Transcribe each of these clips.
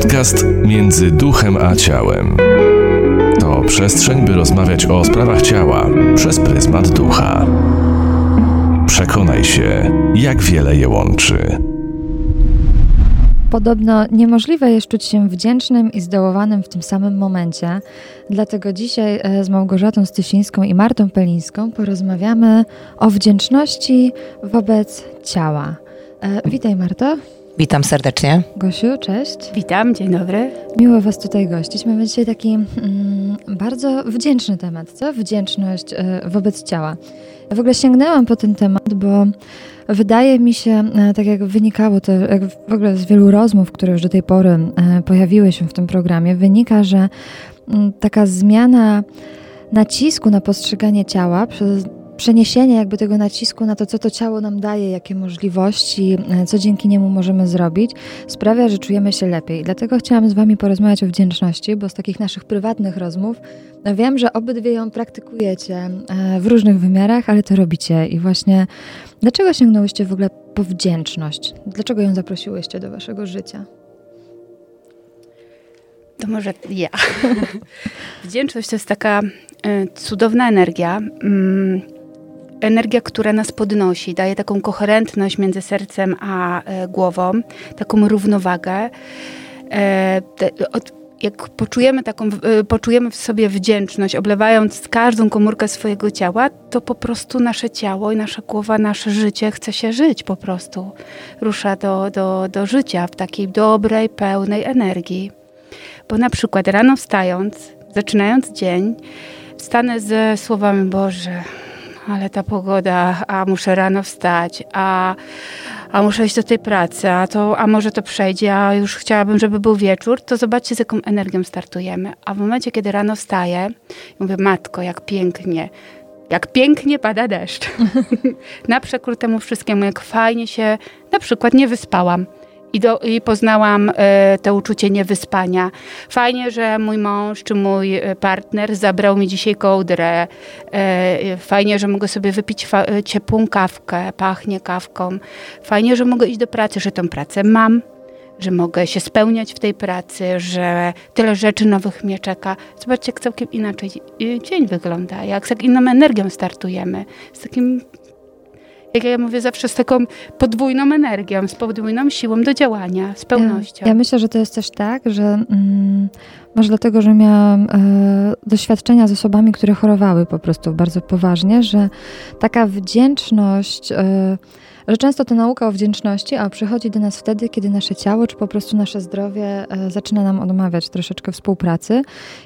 Podcast Między Duchem a Ciałem. To przestrzeń, by rozmawiać o sprawach ciała przez pryzmat ducha. Przekonaj się, jak wiele je łączy. Podobno niemożliwe jest czuć się wdzięcznym i zdołowanym w tym samym momencie. Dlatego dzisiaj e, z Małgorzatą Stysińską i Martą Pelińską porozmawiamy o wdzięczności wobec ciała. E, witaj Marto. Witam serdecznie. Gosiu, cześć. Witam, dzień dobry. Miło Was tutaj gościć. Mamy dzisiaj taki mm, bardzo wdzięczny temat, co? Wdzięczność y, wobec ciała. Ja w ogóle sięgnęłam po ten temat, bo wydaje mi się, y, tak jak wynikało to jak w ogóle z wielu rozmów, które już do tej pory y, pojawiły się w tym programie, wynika, że mm, taka zmiana nacisku na postrzeganie ciała przez przeniesienie jakby tego nacisku na to, co to ciało nam daje, jakie możliwości, e, co dzięki niemu możemy zrobić, sprawia, że czujemy się lepiej. Dlatego chciałam z Wami porozmawiać o wdzięczności, bo z takich naszych prywatnych rozmów no wiem, że obydwie ją praktykujecie e, w różnych wymiarach, ale to robicie. I właśnie dlaczego sięgnęłyście w ogóle po wdzięczność? Dlaczego ją zaprosiłyście do Waszego życia? To może ja. Wdzięczność to jest taka y, cudowna energia. Energia, która nas podnosi, daje taką koherentność między sercem a e, głową, taką równowagę. E, jak poczujemy, taką, e, poczujemy w sobie wdzięczność, oblewając każdą komórkę swojego ciała, to po prostu nasze ciało i nasza głowa, nasze życie chce się żyć po prostu. Rusza do, do, do życia w takiej dobrej, pełnej energii. Bo na przykład rano wstając, zaczynając dzień, wstanę ze słowami Boże, ale ta pogoda, a muszę rano wstać, a, a muszę iść do tej pracy, a, to, a może to przejdzie, a już chciałabym, żeby był wieczór, to zobaczcie, z jaką energią startujemy. A w momencie, kiedy rano wstaję, mówię, matko, jak pięknie, jak pięknie pada deszcz. na przekór temu wszystkiemu, jak fajnie się na przykład nie wyspałam i, do, i poznałam e, to uczucie niewyspania. Fajnie, że mój mąż czy mój e, partner zabrał mi dzisiaj kołdrę. E, fajnie, że mogę sobie wypić fa- ciepłą kawkę, pachnie kawką. Fajnie, że mogę iść do pracy, że tę pracę mam, że mogę się spełniać w tej pracy, że tyle rzeczy nowych mnie czeka. Zobaczcie, jak całkiem inaczej dzień wygląda, jak z jak inną energią startujemy, z takim jak ja mówię zawsze, z taką podwójną energią, z podwójną siłą do działania, z pełnością. Ja, ja myślę, że to jest też tak, że mm, może dlatego, że miałam e, doświadczenia z osobami, które chorowały po prostu bardzo poważnie, że taka wdzięczność. E, że często ta nauka o wdzięczności a przychodzi do nas wtedy, kiedy nasze ciało czy po prostu nasze zdrowie e, zaczyna nam odmawiać troszeczkę współpracy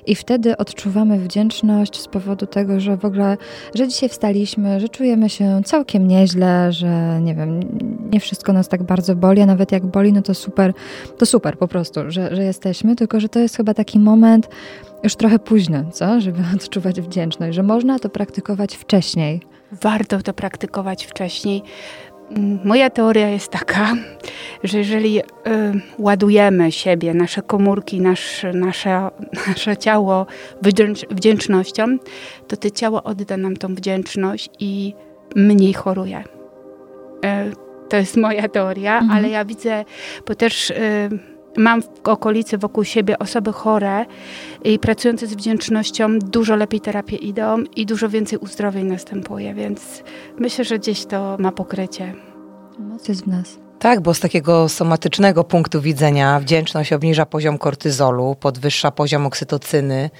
i wtedy odczuwamy wdzięczność z powodu tego, że w ogóle, że dzisiaj wstaliśmy, że czujemy się całkiem nieźle, że nie wiem, nie wszystko nas tak bardzo boli, a nawet jak boli, no to super, to super po prostu, że, że jesteśmy, tylko że to jest chyba taki moment już trochę późno, co? Żeby odczuwać wdzięczność, że można to praktykować wcześniej. Warto to praktykować wcześniej. Moja teoria jest taka, że jeżeli y, ładujemy siebie, nasze komórki, nasz, nasze, nasze ciało wdzięcz, wdzięcznością, to to ciało odda nam tą wdzięczność i mniej choruje. Y, to jest moja teoria, mhm. ale ja widzę, bo też y, mam w okolicy wokół siebie osoby chore i pracujące z wdzięcznością, dużo lepiej terapie idą i dużo więcej uzdrowień następuje, więc myślę, że gdzieś to ma pokrycie. Moc jest w nas. Tak, bo z takiego somatycznego punktu widzenia wdzięczność obniża poziom kortyzolu, podwyższa poziom oksytocyny,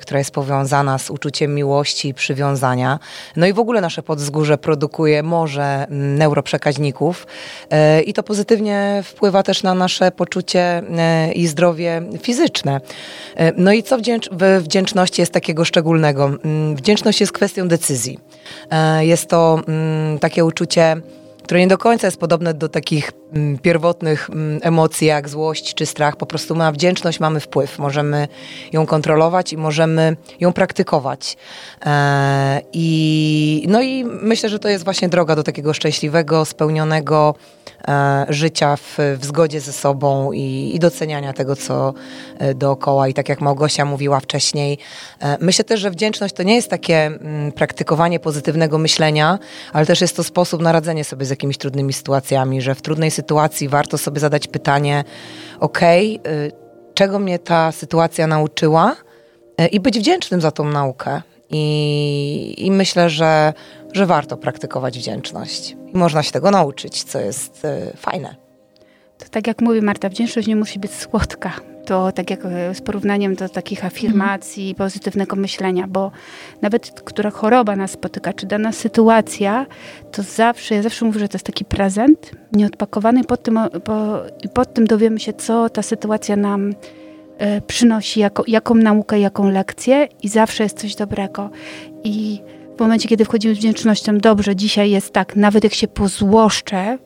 która jest powiązana z uczuciem miłości i przywiązania. No i w ogóle nasze podzgórze produkuje morze neuroprzekaźników e, i to pozytywnie wpływa też na nasze poczucie e, i zdrowie fizyczne. No i co w wdzięczności jest takiego szczególnego? Wdzięczność jest kwestią decyzji. Jest to takie uczucie które nie do końca jest podobne do takich mm, pierwotnych mm, emocji jak złość czy strach. Po prostu ma wdzięczność, mamy wpływ. Możemy ją kontrolować i możemy ją praktykować. E, I, no i myślę, że to jest właśnie droga do takiego szczęśliwego, spełnionego e, życia w, w zgodzie ze sobą i, i doceniania tego, co e, dookoła. I tak jak Małgosia mówiła wcześniej, myślę też, że wdzięczność to nie jest takie mm, praktykowanie pozytywnego myślenia, ale też jest to sposób na radzenie sobie z jakimiś trudnymi sytuacjami, że w trudnej sytuacji warto sobie zadać pytanie, okay, czego mnie ta sytuacja nauczyła e, i być wdzięcznym za tą naukę. I, i myślę, że, że warto praktykować wdzięczność. I można się tego nauczyć, co jest y, fajne. To tak jak mówi Marta, wdzięczność nie musi być słodka. To tak jak z porównaniem do takich afirmacji, mhm. pozytywnego myślenia, bo nawet która choroba nas spotyka, czy dana sytuacja, to zawsze, ja zawsze mówię, że to jest taki prezent nieodpakowany i pod tym, po, i pod tym dowiemy się, co ta sytuacja nam e, przynosi, jako, jaką naukę, jaką lekcję i zawsze jest coś dobrego. I w momencie, kiedy wchodzimy z wdzięcznością, dobrze, dzisiaj jest tak, nawet jak się pozłoszczę,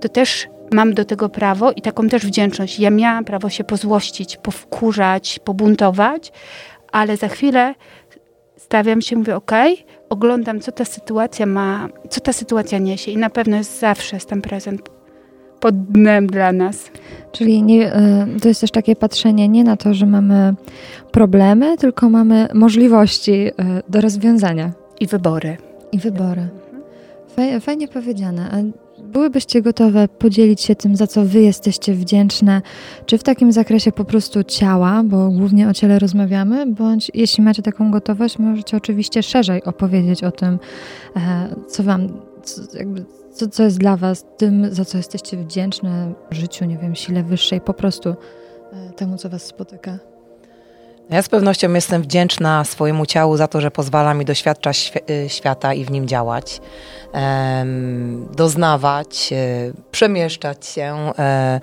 to też mam do tego prawo i taką też wdzięczność. Ja miałam prawo się pozłościć, powkurzać, pobuntować, ale za chwilę stawiam się, mówię, ok, oglądam, co ta sytuacja ma, co ta sytuacja niesie i na pewno jest zawsze jest ten prezent pod dnem dla nas. Czyli nie, e, to jest też takie patrzenie nie na to, że mamy problemy, tylko mamy możliwości e, do rozwiązania. I wybory. I wybory. Fajnie powiedziane. A byłybyście gotowe podzielić się tym, za co wy jesteście wdzięczne, czy w takim zakresie po prostu ciała, bo głównie o ciele rozmawiamy, bądź jeśli macie taką gotowość, możecie oczywiście szerzej opowiedzieć o tym, e, co wam, co, jakby, co, co jest dla was tym, za co jesteście wdzięczne życiu, nie wiem, sile wyższej, po prostu e, temu, co was spotyka. Ja z pewnością jestem wdzięczna swojemu ciału za to, że pozwala mi doświadczać y, świata i w nim działać, doznawać, y, przemieszczać się, e,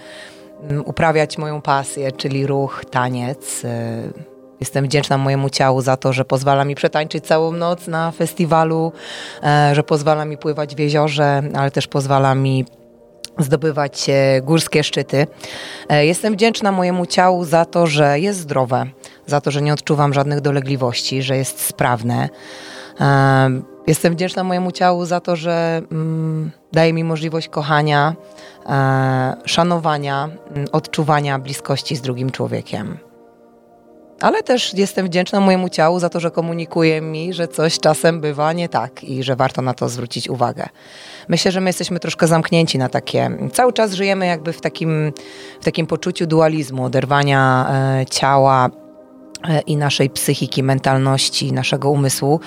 uprawiać moją pasję, czyli ruch, taniec. E, jestem wdzięczna mojemu ciału za to, że pozwala mi przetańczyć całą noc na festiwalu, e, że pozwala mi pływać w jeziorze, ale też pozwala mi zdobywać górskie szczyty. Jestem wdzięczna mojemu ciału za to, że jest zdrowe, za to, że nie odczuwam żadnych dolegliwości, że jest sprawne. Jestem wdzięczna mojemu ciału za to, że mm, daje mi możliwość kochania, e, szanowania, mm, odczuwania bliskości z drugim człowiekiem. Ale też jestem wdzięczna mojemu ciału za to, że komunikuje mi, że coś czasem bywa nie tak i że warto na to zwrócić uwagę. Myślę, że my jesteśmy troszkę zamknięci na takie. Cały czas żyjemy jakby w takim, w takim poczuciu dualizmu, oderwania e, ciała E, i naszej psychiki, mentalności, naszego umysłu.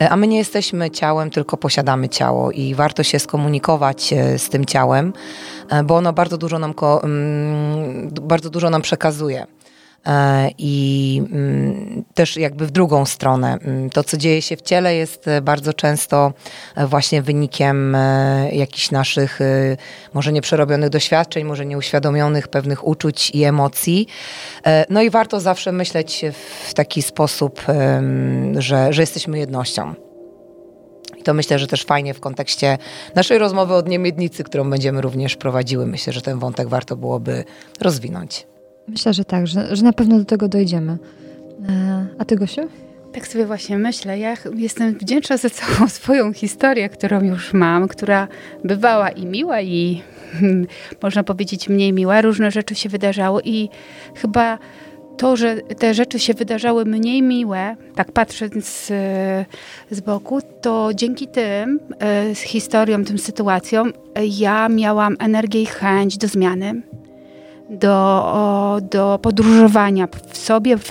E, a my nie jesteśmy ciałem, tylko posiadamy ciało i warto się skomunikować e, z tym ciałem, bo ono bardzo dużo nam, mm, bardzo dużo nam przekazuje. E, i mm, też jakby w drugą stronę. Mm, to, co dzieje się w ciele, jest e, bardzo często e, właśnie wynikiem jakichś naszych, może nieprzerobionych doświadczeń, może nieuświadomionych pewnych uczuć i emocji. No i warto zawsze myśleć w taki sposób, że, że jesteśmy jednością. I to myślę, że też fajnie w kontekście naszej rozmowy od niemiednicy, którą będziemy również prowadziły. Myślę, że ten wątek warto byłoby rozwinąć. Myślę, że tak, że, że na pewno do tego dojdziemy. E, a ty, Gosiu? Tak sobie właśnie myślę. Ja jestem wdzięczna za całą swoją historię, którą już mam, która bywała i miła, i można powiedzieć mniej miła. Różne rzeczy się wydarzało i chyba to, że te rzeczy się wydarzały mniej miłe, tak patrząc z, z boku, to dzięki tym e, z historią, tym sytuacjom, ja miałam energię i chęć do zmiany do, do podróżowania w sobie, w,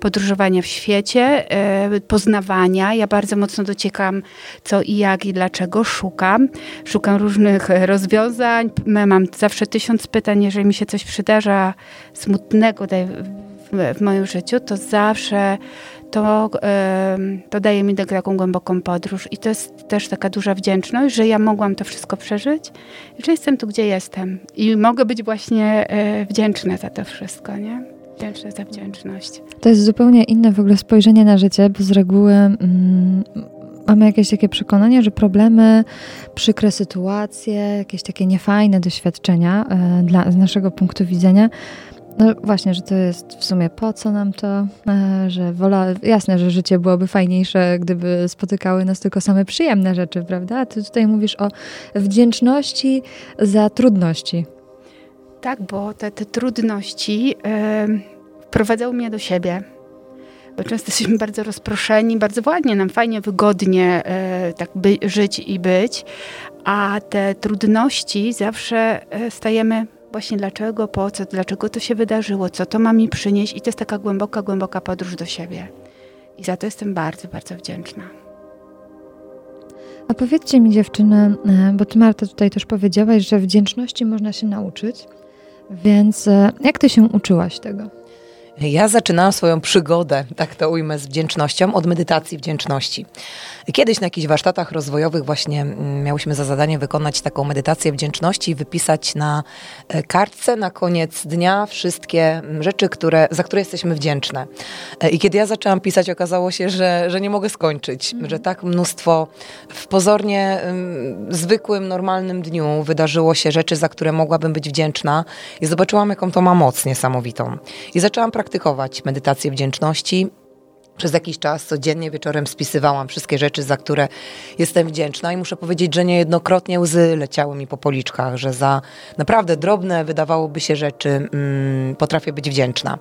podróżowania w świecie, e, poznawania. Ja bardzo mocno dociekam, co i jak i dlaczego szukam. Szukam różnych rozwiązań. Mam zawsze tysiąc pytań, jeżeli mi się coś przydarza smutnego w, w moim życiu, to zawsze to, to daje mi taką głęboką podróż. I to jest też taka duża wdzięczność, że ja mogłam to wszystko przeżyć i że jestem tu, gdzie jestem. I mogę być właśnie e, wdzięczna za to wszystko, nie? Wdzięczna za wdzięczność. To jest zupełnie inne w ogóle spojrzenie na życie, bo z reguły mm, mamy jakieś takie przekonanie, że problemy, przykre sytuacje, jakieś takie niefajne doświadczenia e, dla, z naszego punktu widzenia no właśnie, że to jest w sumie po co nam to, e, że wola, jasne, że życie byłoby fajniejsze, gdyby spotykały nas tylko same przyjemne rzeczy, prawda? Ty tutaj mówisz o wdzięczności za trudności. Tak, bo te, te trudności yy, wprowadzały mnie do siebie. Bo często jesteśmy bardzo rozproszeni, bardzo ładnie, nam fajnie, wygodnie yy, tak by, żyć i być, a te trudności zawsze stajemy właśnie dlaczego, po co, dlaczego to się wydarzyło, co to ma mi przynieść i to jest taka głęboka, głęboka podróż do siebie. I za to jestem bardzo, bardzo wdzięczna. A powiedzcie mi dziewczyny, e, bo ty Marta tutaj też powiedziałaś, że wdzięczności można się nauczyć, więc e, jak ty się uczyłaś tego? Ja zaczynałam swoją przygodę, tak to ujmę, z wdzięcznością, od medytacji wdzięczności. Kiedyś na jakichś warsztatach rozwojowych właśnie mm, miałyśmy za zadanie wykonać taką medytację wdzięczności i wypisać na e, kartce na koniec dnia wszystkie mm, rzeczy, które, za które jesteśmy wdzięczne. E, I kiedy ja zaczęłam pisać, okazało się, że, że nie mogę skończyć, mm. że tak mnóstwo w pozornie um, zwykłym, normalnym dniu wydarzyło się rzeczy, za które mogłabym być wdzięczna i zobaczyłam, jaką to ma moc niesamowitą. I zaczęłam praktykować medytację wdzięczności przez jakiś czas codziennie wieczorem spisywałam wszystkie rzeczy, za które jestem wdzięczna i muszę powiedzieć, że niejednokrotnie łzy leciały mi po policzkach, że za naprawdę drobne wydawałoby się rzeczy mm, potrafię być wdzięczna.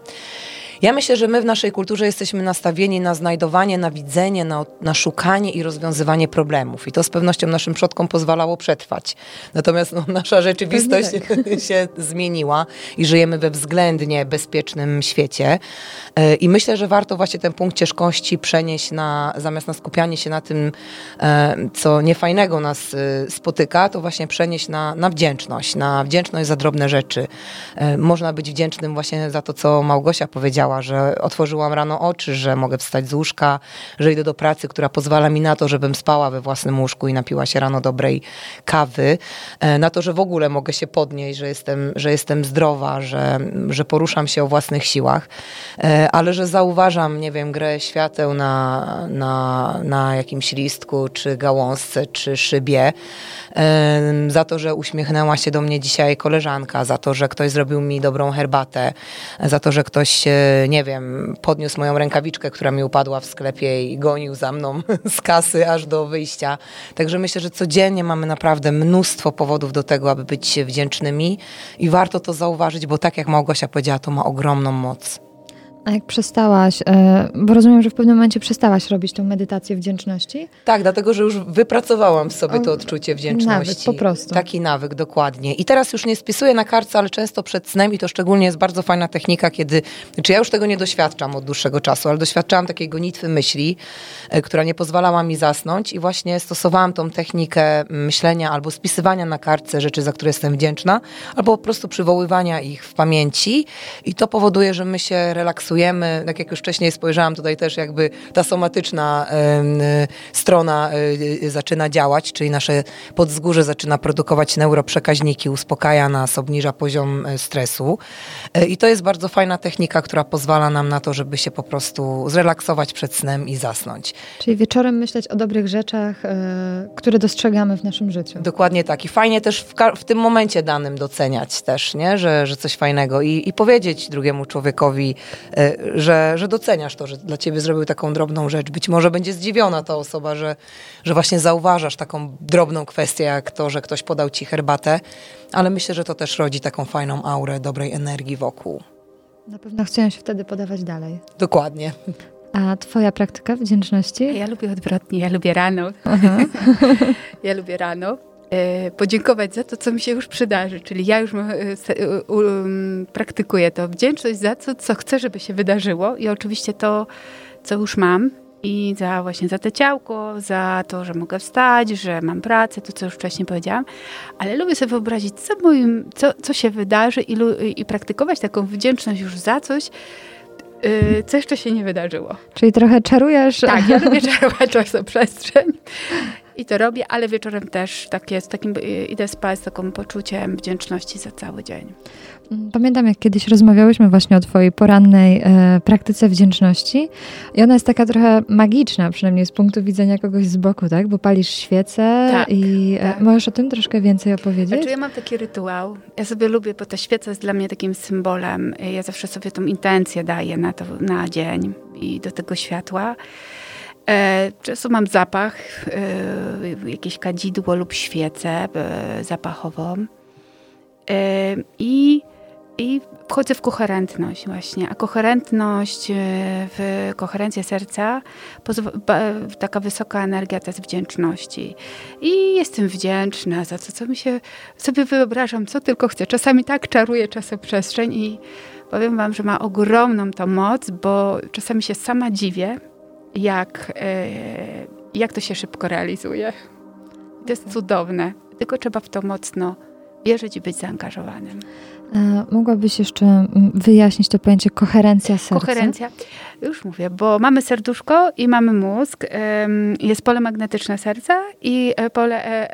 Ja myślę, że my w naszej kulturze jesteśmy nastawieni na znajdowanie, na widzenie, na, na szukanie i rozwiązywanie problemów. I to z pewnością naszym przodkom pozwalało przetrwać. Natomiast no, nasza rzeczywistość tak. się zmieniła i żyjemy we względnie bezpiecznym świecie. E, I myślę, że warto właśnie ten punkt ciężkości przenieść na, zamiast na skupianie się na tym, e, co niefajnego nas e, spotyka, to właśnie przenieść na, na wdzięczność, na wdzięczność za drobne rzeczy. Można być wdzięcznym właśnie za to, co Małgosia powiedziała, że otworzyłam rano oczy, że mogę wstać z łóżka, że idę do pracy, która pozwala mi na to, żebym spała we własnym łóżku i napiła się rano dobrej kawy, e, na to, że w ogóle mogę się podnieść, że jestem, że jestem zdrowa, że, że poruszam się o własnych siłach, e, ale że zauważam, nie wiem, grę świateł na, na, na jakimś listku, czy gałązce, czy szybie, e, za to, że uśmiechnęła się do mnie dzisiaj koleżanka, za to, że ktoś zrobił mi dobrą herbatę, za to, że ktoś nie wiem, podniósł moją rękawiczkę, która mi upadła w sklepie i gonił za mną z kasy aż do wyjścia. Także myślę, że codziennie mamy naprawdę mnóstwo powodów do tego, aby być wdzięcznymi i warto to zauważyć, bo tak jak Małgosia powiedziała, to ma ogromną moc. A jak przestałaś, e, bo rozumiem, że w pewnym momencie przestałaś robić tą medytację wdzięczności? Tak, dlatego, że już wypracowałam sobie to odczucie wdzięczności. Nawyk, po prostu. Taki nawyk, dokładnie. I teraz już nie spisuję na kartce, ale często przed snem i to szczególnie jest bardzo fajna technika, kiedy, czy ja już tego nie doświadczam od dłuższego czasu, ale doświadczałam takiej gonitwy myśli, e, która nie pozwalała mi zasnąć i właśnie stosowałam tą technikę myślenia albo spisywania na kartce rzeczy, za które jestem wdzięczna, albo po prostu przywoływania ich w pamięci i to powoduje, że my się relaksujemy pracujemy, tak jak już wcześniej spojrzałam, tutaj też jakby ta somatyczna strona e, zaczyna działać, czyli nasze podzgórze zaczyna produkować neuroprzekaźniki, uspokaja nas, obniża poziom e, stresu. E, I to jest bardzo fajna technika, która pozwala nam na to, żeby się po prostu zrelaksować przed snem i zasnąć. Czyli wieczorem myśleć o dobrych rzeczach, które dostrzegamy w naszym życiu. Dokładnie tak. I fajnie też w, w tym momencie danym doceniać też, nie? Że, że coś fajnego i, i powiedzieć drugiemu człowiekowi, że, że doceniasz to, że dla ciebie zrobił taką drobną rzecz. Być może będzie zdziwiona ta osoba, że, że właśnie zauważasz taką drobną kwestię, jak to, że ktoś podał ci herbatę, ale myślę, że to też rodzi taką fajną aurę dobrej energii wokół. Na pewno chciałam się wtedy podawać dalej. Dokładnie. A twoja praktyka wdzięczności? Ja lubię odwrotnie, ja lubię rano. ja lubię rano. E, podziękować za to, co mi się już przydarzy. Czyli ja już e, praktykuję to wdzięczność za to, co chcę, żeby się wydarzyło i oczywiście to, co już mam i za właśnie za te ciałko, za to, że mogę wstać, że mam pracę, to co już wcześniej powiedziałam, ale lubię sobie wyobrazić, co, moim, co, co się wydarzy i, i praktykować taką wdzięczność już za coś, Yy, co jeszcze się nie wydarzyło. Czyli trochę czarujesz. Tak, ja lubię czarować czasoprzestrzeń i to robię, ale wieczorem też tak jest, takim, idę spać z takim poczuciem wdzięczności za cały dzień. Mm, pamiętam, jak kiedyś rozmawiałyśmy właśnie o Twojej porannej e, praktyce wdzięczności i ona jest taka trochę magiczna, przynajmniej z punktu widzenia kogoś z boku, tak? Bo palisz świecę tak, i e, tak. możesz o tym troszkę więcej opowiedzieć? Znaczy ja mam taki rytuał. Ja sobie lubię, bo ta świeca jest dla mnie takim symbolem. Ja zawsze sobie tą intencję daję na, to, na dzień i do tego światła. E, często mam zapach, e, jakieś kadzidło lub świecę e, zapachową. I i wchodzę w koherentność właśnie, a koherentność, w koherencję serca, taka wysoka energia to jest wdzięczności. I jestem wdzięczna za to, co mi się, sobie wyobrażam, co tylko chcę. Czasami tak czaruję czasoprzestrzeń i powiem wam, że ma ogromną tą moc, bo czasami się sama dziwię, jak, e, jak to się szybko realizuje. To jest cudowne, tylko trzeba w to mocno wierzyć i być zaangażowanym. E, mogłabyś jeszcze mm, wyjaśnić to pojęcie koherencja serca? Koherencja, już mówię, bo mamy serduszko i mamy mózg, jest pole magnetyczne serca i e, pole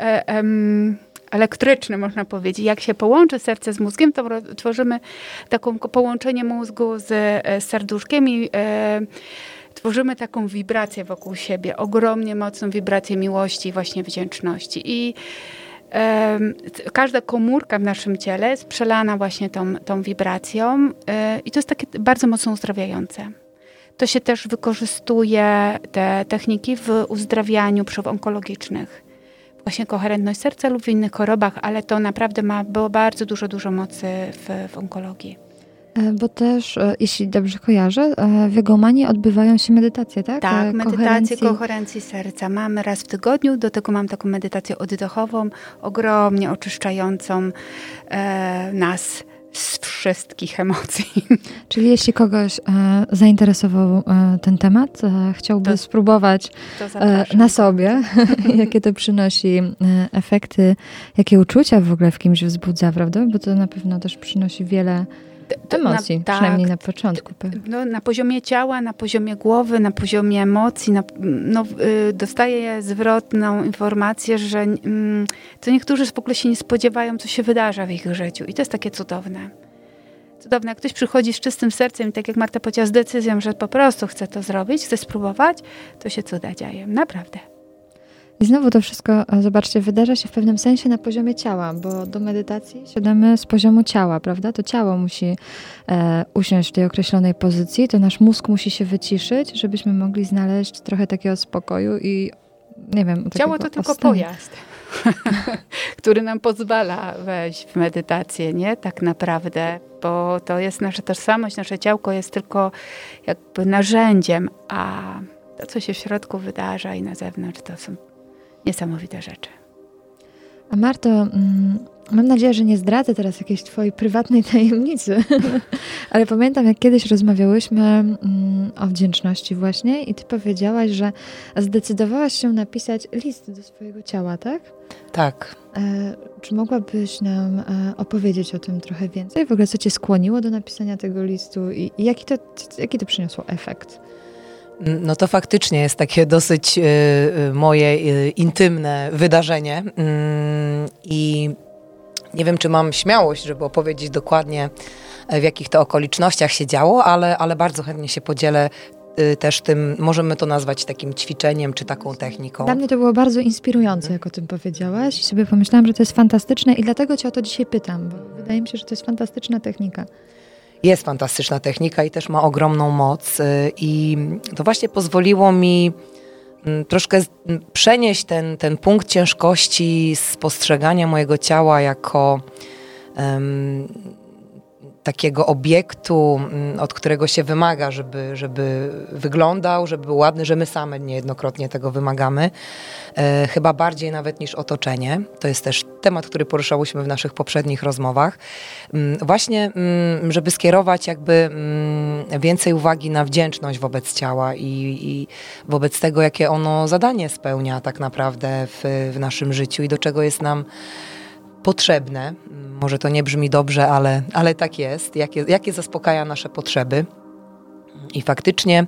elektryczne, można powiedzieć. Jak się połączy serce z mózgiem, to tworzymy taką połączenie mózgu z serduszkiem i tworzymy taką wibrację wokół siebie, ogromnie mocną wibrację miłości i właśnie wdzięczności. I każda komórka w naszym ciele jest przelana właśnie tą, tą wibracją e, i to jest takie bardzo mocno uzdrawiające. To się też wykorzystuje te techniki w uzdrawianiu przeciwonkologicznych. Właśnie koherentność serca lub w innych chorobach, ale to naprawdę ma było bardzo dużo, dużo mocy w, w onkologii. E, bo też, e, jeśli dobrze kojarzę, e, w Egomanii odbywają się medytacje, tak? Tak, medytacje koherencji serca. Mamy raz w tygodniu, do tego mam taką medytację oddechową, ogromnie oczyszczającą e, nas z wszystkich emocji. Czyli jeśli kogoś e, zainteresował e, ten temat, e, chciałby to, spróbować to na sobie, jakie to przynosi efekty, jakie uczucia w ogóle w kimś wzbudza, prawda? Bo to na pewno też przynosi wiele emocji, na, tak, przynajmniej na początku. No, na poziomie ciała, na poziomie głowy, na poziomie emocji, na, no, y, dostaję zwrotną informację, że y, to niektórzy w ogóle się nie spodziewają, co się wydarza w ich życiu. I to jest takie cudowne. Cudowne, jak ktoś przychodzi z czystym sercem i tak jak Marta powiedziała, z decyzją, że po prostu chce to zrobić, chce spróbować, to się cuda dzieje. Naprawdę. I znowu to wszystko, e, zobaczcie, wydarza się w pewnym sensie na poziomie ciała, bo do medytacji siadamy z poziomu ciała, prawda? To ciało musi e, usiąść w tej określonej pozycji, to nasz mózg musi się wyciszyć, żebyśmy mogli znaleźć trochę takiego spokoju i nie wiem. Ciało to tylko pojazd, który nam pozwala wejść w medytację, nie? Tak naprawdę, bo to jest nasza tożsamość, nasze ciałko jest tylko jakby narzędziem, a to, co się w środku wydarza i na zewnątrz, to są niesamowite rzeczy. A Marto, mm, mam nadzieję, że nie zdradzę teraz jakiejś twojej prywatnej tajemnicy, ale pamiętam, jak kiedyś rozmawiałyśmy mm, o wdzięczności właśnie i ty powiedziałaś, że zdecydowałaś się napisać list do swojego ciała, tak? Tak. E, czy mogłabyś nam e, opowiedzieć o tym trochę więcej? W ogóle co cię skłoniło do napisania tego listu i, i jaki, to, jaki to przyniosło efekt? No to faktycznie jest takie dosyć y, y, moje y, intymne wydarzenie. Mm, i nie wiem, czy mam śmiałość, żeby opowiedzieć dokładnie, w jakich to okolicznościach się działo, ale, ale bardzo chętnie się podzielę też tym, możemy to nazwać takim ćwiczeniem czy taką techniką. Dla mnie to było bardzo inspirujące, jak o tym powiedziałaś. I sobie pomyślałam, że to jest fantastyczne i dlatego cię o to dzisiaj pytam, bo wydaje mi się, że to jest fantastyczna technika jest fantastyczna technika i też ma ogromną moc. Y, I to właśnie pozwoliło mi mm, troszkę przenieść ten, ten punkt ciężkości z postrzegania mojego ciała jako um, takiego obiektu, mm, od którego się wymaga, żeby, żeby wyglądał, żeby był ładny, że my same niejednokrotnie tego wymagamy. E, chyba bardziej nawet niż otoczenie. To jest też temat, który poruszałyśmy w naszych poprzednich rozmowach. Mm, właśnie, mm, żeby skierować jakby mm, więcej uwagi na wdzięczność wobec ciała i, i wobec tego, jakie ono zadanie spełnia tak naprawdę w, w naszym życiu i do czego jest nam potrzebne. Może to nie brzmi dobrze, ale, ale tak jest. Jakie, jakie zaspokaja nasze potrzeby. I faktycznie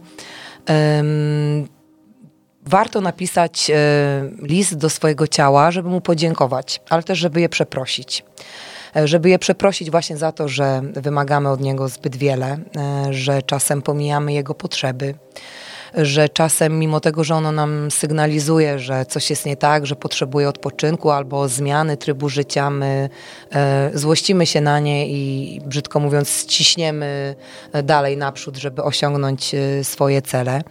warto napisać um, list do swojego ciała, żeby mu podziękować, ale też, żeby je przeprosić e, żeby je przeprosić właśnie za to, że wymagamy od niego zbyt wiele, e, że czasem pomijamy jego potrzeby, że czasem mimo tego, że ono nam sygnalizuje, że coś jest nie tak, że potrzebuje odpoczynku albo zmiany trybu życia, my e, złościmy się na nie i brzydko mówiąc ściśniemy dalej naprzód, żeby osiągnąć e, swoje cele.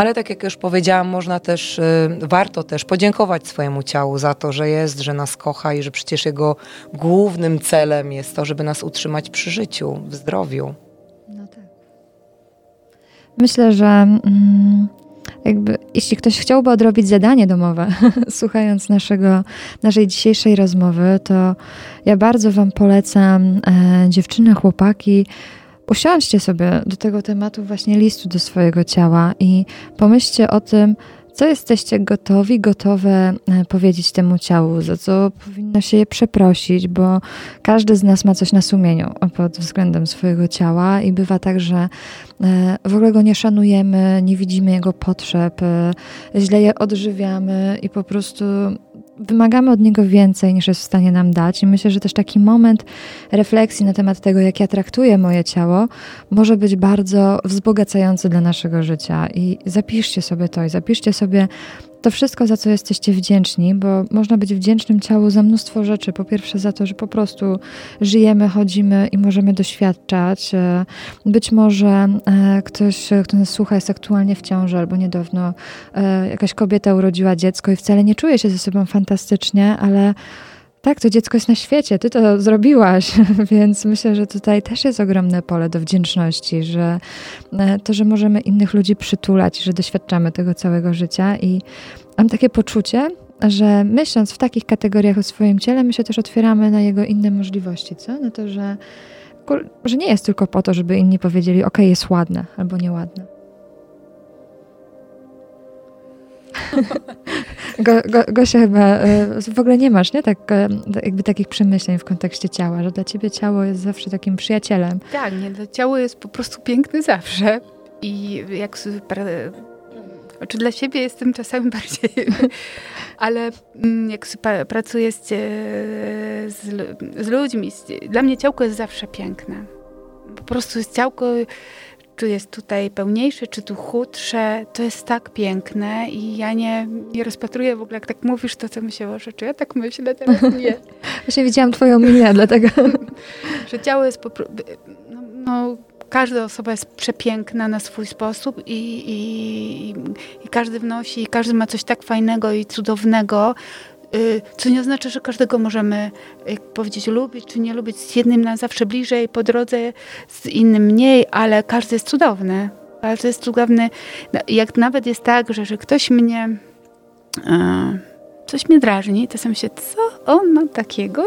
Ale tak jak już powiedziałam, można też, y, warto też podziękować swojemu ciału za to, że jest, że nas kocha i że przecież jego głównym celem jest to, żeby nas utrzymać przy życiu, w zdrowiu. No tak. Myślę, że mm, jakby, jeśli ktoś chciałby odrobić zadanie domowe, słuchając naszego, naszej dzisiejszej rozmowy, to ja bardzo Wam polecam, e, dziewczyny, chłopaki, usiądźcie sobie do tego tematu właśnie listu do swojego ciała i pomyślcie o tym, co jesteście gotowi, gotowe e, powiedzieć temu ciału, za co powinno się je przeprosić, bo każdy z nas ma coś na sumieniu pod względem swojego ciała i bywa tak, że e, w ogóle go nie szanujemy, nie widzimy jego potrzeb, e, źle je odżywiamy i po prostu wymagamy od niego więcej niż jest w stanie nam dać. I myślę, że też taki moment refleksji na temat tego, jak ja traktuję moje ciało, może być bardzo wzbogacający dla naszego życia. I zapiszcie sobie to i zapiszcie sobie to wszystko, za co jesteście wdzięczni, bo można być wdzięcznym ciału za mnóstwo rzeczy. Po pierwsze, za to, że po prostu żyjemy, chodzimy i możemy doświadczać. E, być może e, ktoś, kto nas słucha, jest aktualnie w ciąży albo niedawno e, jakaś kobieta urodziła dziecko i wcale nie czuje się ze sobą fantastycznie, ale tak, to dziecko jest na świecie, ty to zrobiłaś, więc myślę, że tutaj też jest ogromne pole do wdzięczności, że e, to, że możemy innych ludzi przytulać, że doświadczamy tego całego życia i mam takie poczucie, że myśląc w takich kategoriach o swoim ciele, my się też otwieramy na jego inne możliwości, co? Na to, że, że nie jest tylko po to, żeby inni powiedzieli, ok, jest ładne albo nieładne. Go, go, Gosia chyba e, w ogóle nie masz, nie? Tak, e, jakby takich przemyśleń w kontekście ciała, że dla ciebie ciało jest zawsze takim przyjacielem. Tak, nie, to ciało jest po prostu piękne zawsze i jak czy dla siebie jestem czasami bardziej, ale mm, jak pracuję z, z, z ludźmi, dla mnie ciałko jest zawsze piękne. Po prostu jest ciałko czy jest tutaj pełniejsze, czy tu chudsze, to jest tak piękne i ja nie, nie rozpatruję w ogóle, jak tak mówisz, to co myślę, że czy ja tak myślę, teraz nie. Właśnie widziałam twoją minę, dlatego... że ciało jest po prostu... No, no, każda osoba jest przepiękna na swój sposób i, i, i, każdy wnosi, i każdy ma coś tak fajnego i cudownego, co nie oznacza, że każdego możemy, jak powiedzieć, lubić czy nie lubić. Z jednym nam zawsze bliżej po drodze, z innym mniej, ale każdy jest cudowny. Każdy jest cudowny. No, jak nawet jest tak, że, że ktoś mnie coś mnie drażni, to sam się, co on ma takiego?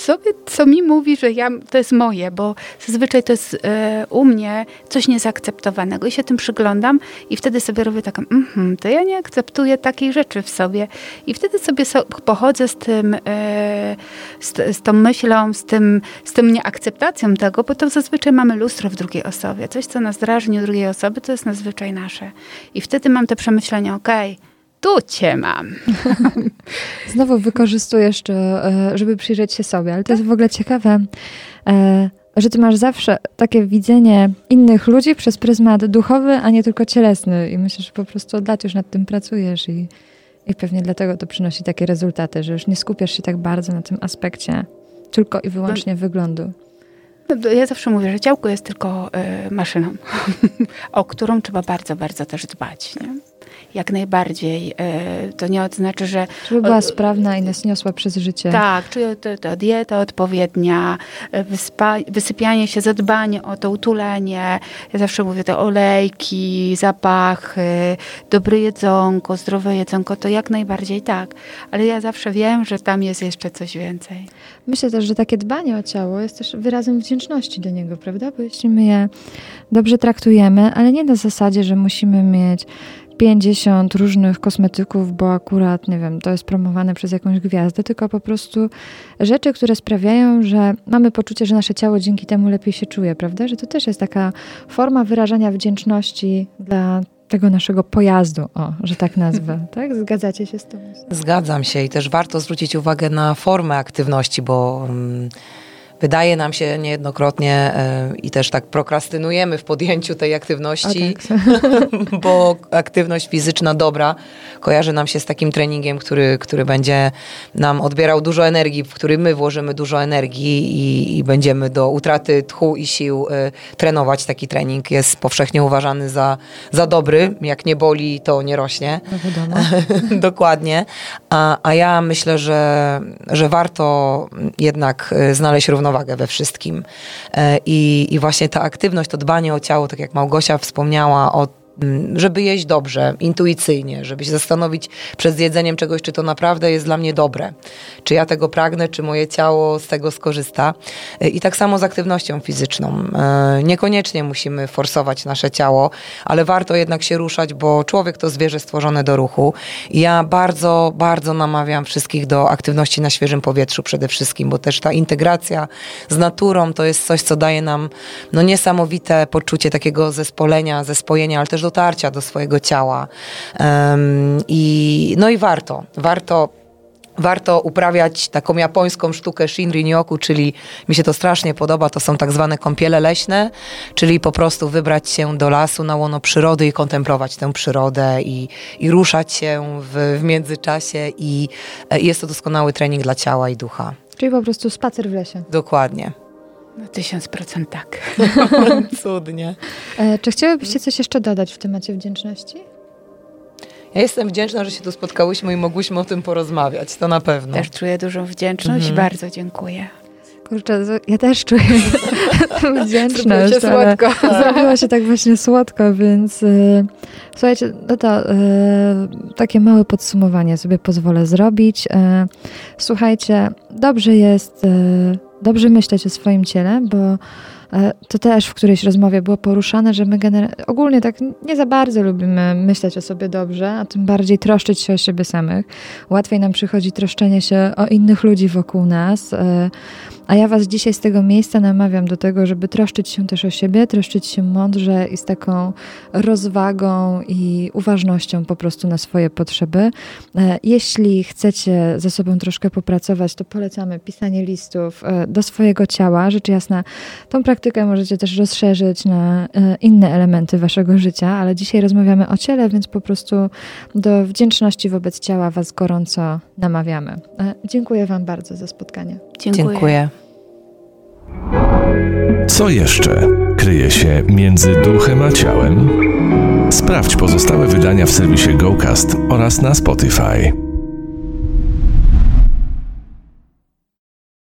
Sobie, co mi mówi, że ja, to jest moje, bo zazwyczaj to jest e, u mnie coś niezakceptowanego i się tym przyglądam i wtedy sobie robię taką, mm to ja nie akceptuję takiej rzeczy w sobie i wtedy sobie so, pochodzę z tym, e, z, z, tą myślą, z tym, z tym nieakceptacją tego, bo to zazwyczaj mamy lustro w drugiej osobie. Coś, co nas drażni u drugiej osoby, to jest nazwyczaj nasze. I wtedy mam te przemyślenia, okej, okay, tu cię mam. Znowu wykorzystujesz to, e, żeby przyjrzeć się sobie, ale to jest w ogóle ciekawe, e, że ty masz zawsze takie widzenie innych ludzi przez pryzmat duchowy, a nie tylko cielesny. I myślę, że po prostu od lat już nad tym pracujesz i, i pewnie dlatego to przynosi takie rezultaty, że już nie skupiasz się tak bardzo na tym aspekcie tylko i wyłącznie no. wyglądu. Ja zawsze mówię, że ciałko jest tylko y, maszyną, o którą trzeba bardzo, bardzo też dbać. Nie? Jak najbardziej. E, to nie oznacza, że... Żeby była sprawna i nas niosła przez życie. Tak, czyli to, to dieta odpowiednia, e, wyspa, wysypianie się, zadbanie o to utulenie. Ja zawsze mówię te olejki, zapachy, dobre jedzonko, zdrowe jedzonko, to jak najbardziej tak. Ale ja zawsze wiem, że tam jest jeszcze coś więcej. Myślę też, że takie dbanie o ciało jest też wyrazem wdzięczności do niego, prawda? Bo jeśli my je dobrze traktujemy, ale nie na zasadzie, że musimy mieć 50 różnych kosmetyków, bo akurat, nie wiem, to jest promowane przez jakąś gwiazdę, tylko po prostu rzeczy, które sprawiają, że mamy poczucie, że nasze ciało dzięki temu lepiej się czuje, prawda? Że to też jest taka forma wyrażania wdzięczności dla tego naszego pojazdu, o, że tak nazwę. Tak? Zgadzacie się z tym? Zgadzam się i też warto zwrócić uwagę na formę aktywności, bo. Um, wydaje nam się niejednokrotnie e, i też tak prokrastynujemy w podjęciu tej aktywności, tak. bo aktywność fizyczna dobra kojarzy nam się z takim treningiem, który, który będzie nam odbierał dużo energii, w który my włożymy dużo energii i, i będziemy do utraty tchu i sił y, trenować. Taki trening jest powszechnie uważany za, za dobry. Jak nie boli, to nie rośnie. No Dokładnie. A, a ja myślę, że, że warto jednak y, znaleźć równowagę we wszystkim. E, I, I właśnie ta aktywność, to dbanie o ciało, tak jak Małgosia wspomniała, o żeby jeść dobrze, intuicyjnie, żeby się zastanowić przed jedzeniem czegoś, czy to naprawdę jest dla mnie dobre, czy ja tego pragnę, czy moje ciało z tego skorzysta. Y, I tak samo z aktywnością fizyczną. Y, niekoniecznie musimy forsować nasze ciało, ale warto jednak się ruszać, bo człowiek to zwierzę stworzone do ruchu. I ja bardzo, bardzo namawiam wszystkich do aktywności na świeżym powietrzu przede wszystkim, bo też ta integracja z naturą to jest coś, co daje nam no, niesamowite poczucie takiego zespolenia, zespojenia, ale też do dotarcia do swojego ciała. Um, I, no i warto, warto warto uprawiać taką japońską sztukę Shinrin-yoku, czyli mi się to strasznie podoba, to są tak zwane kąpiele leśne, czyli po prostu wybrać się do lasu na łono przyrody i kontemplować tę przyrodę i, i ruszać się w, w międzyczasie i, i jest to doskonały trening dla ciała i ducha. Czyli po prostu spacer w lesie. Dokładnie. Na tysiąc procent tak. Cudnie. E, czy chciałybyście coś jeszcze dodać w temacie wdzięczności? Ja jestem wdzięczna, że się tu spotkałyśmy i mogłyśmy o tym porozmawiać, to na pewno. Też czuję dużą wdzięczność i mhm. bardzo dziękuję. Kurczę, ja też czuję wdzięczność. Zrobiło się słodko. Zrobiło się tak właśnie słodko, więc y, słuchajcie, no to y, takie małe podsumowanie sobie pozwolę zrobić. Y, słuchajcie, dobrze jest dobrze myśleć o swoim ciele, bo e, to też w którejś rozmowie było poruszane, że my ogólnie tak nie za bardzo lubimy myśleć o sobie dobrze, a tym bardziej troszczyć się o siebie samych. Łatwiej nam przychodzi troszczenie się o innych ludzi wokół nas. E, a ja Was dzisiaj z tego miejsca namawiam do tego, żeby troszczyć się też o siebie, troszczyć się mądrze i z taką rozwagą i uważnością po prostu na swoje potrzeby. E, jeśli chcecie ze sobą troszkę popracować, to polecamy pisanie listów e, do swojego ciała. Rzecz jasna, tą praktykę możecie też rozszerzyć na e, inne elementy Waszego życia, ale dzisiaj rozmawiamy o ciele, więc po prostu do wdzięczności wobec ciała Was gorąco namawiamy. Dziękuję Wam bardzo za spotkanie. Dziękuję. Dziękuję. Co jeszcze kryje się między duchem a ciałem? Sprawdź pozostałe wydania w serwisie GoCast oraz na Spotify.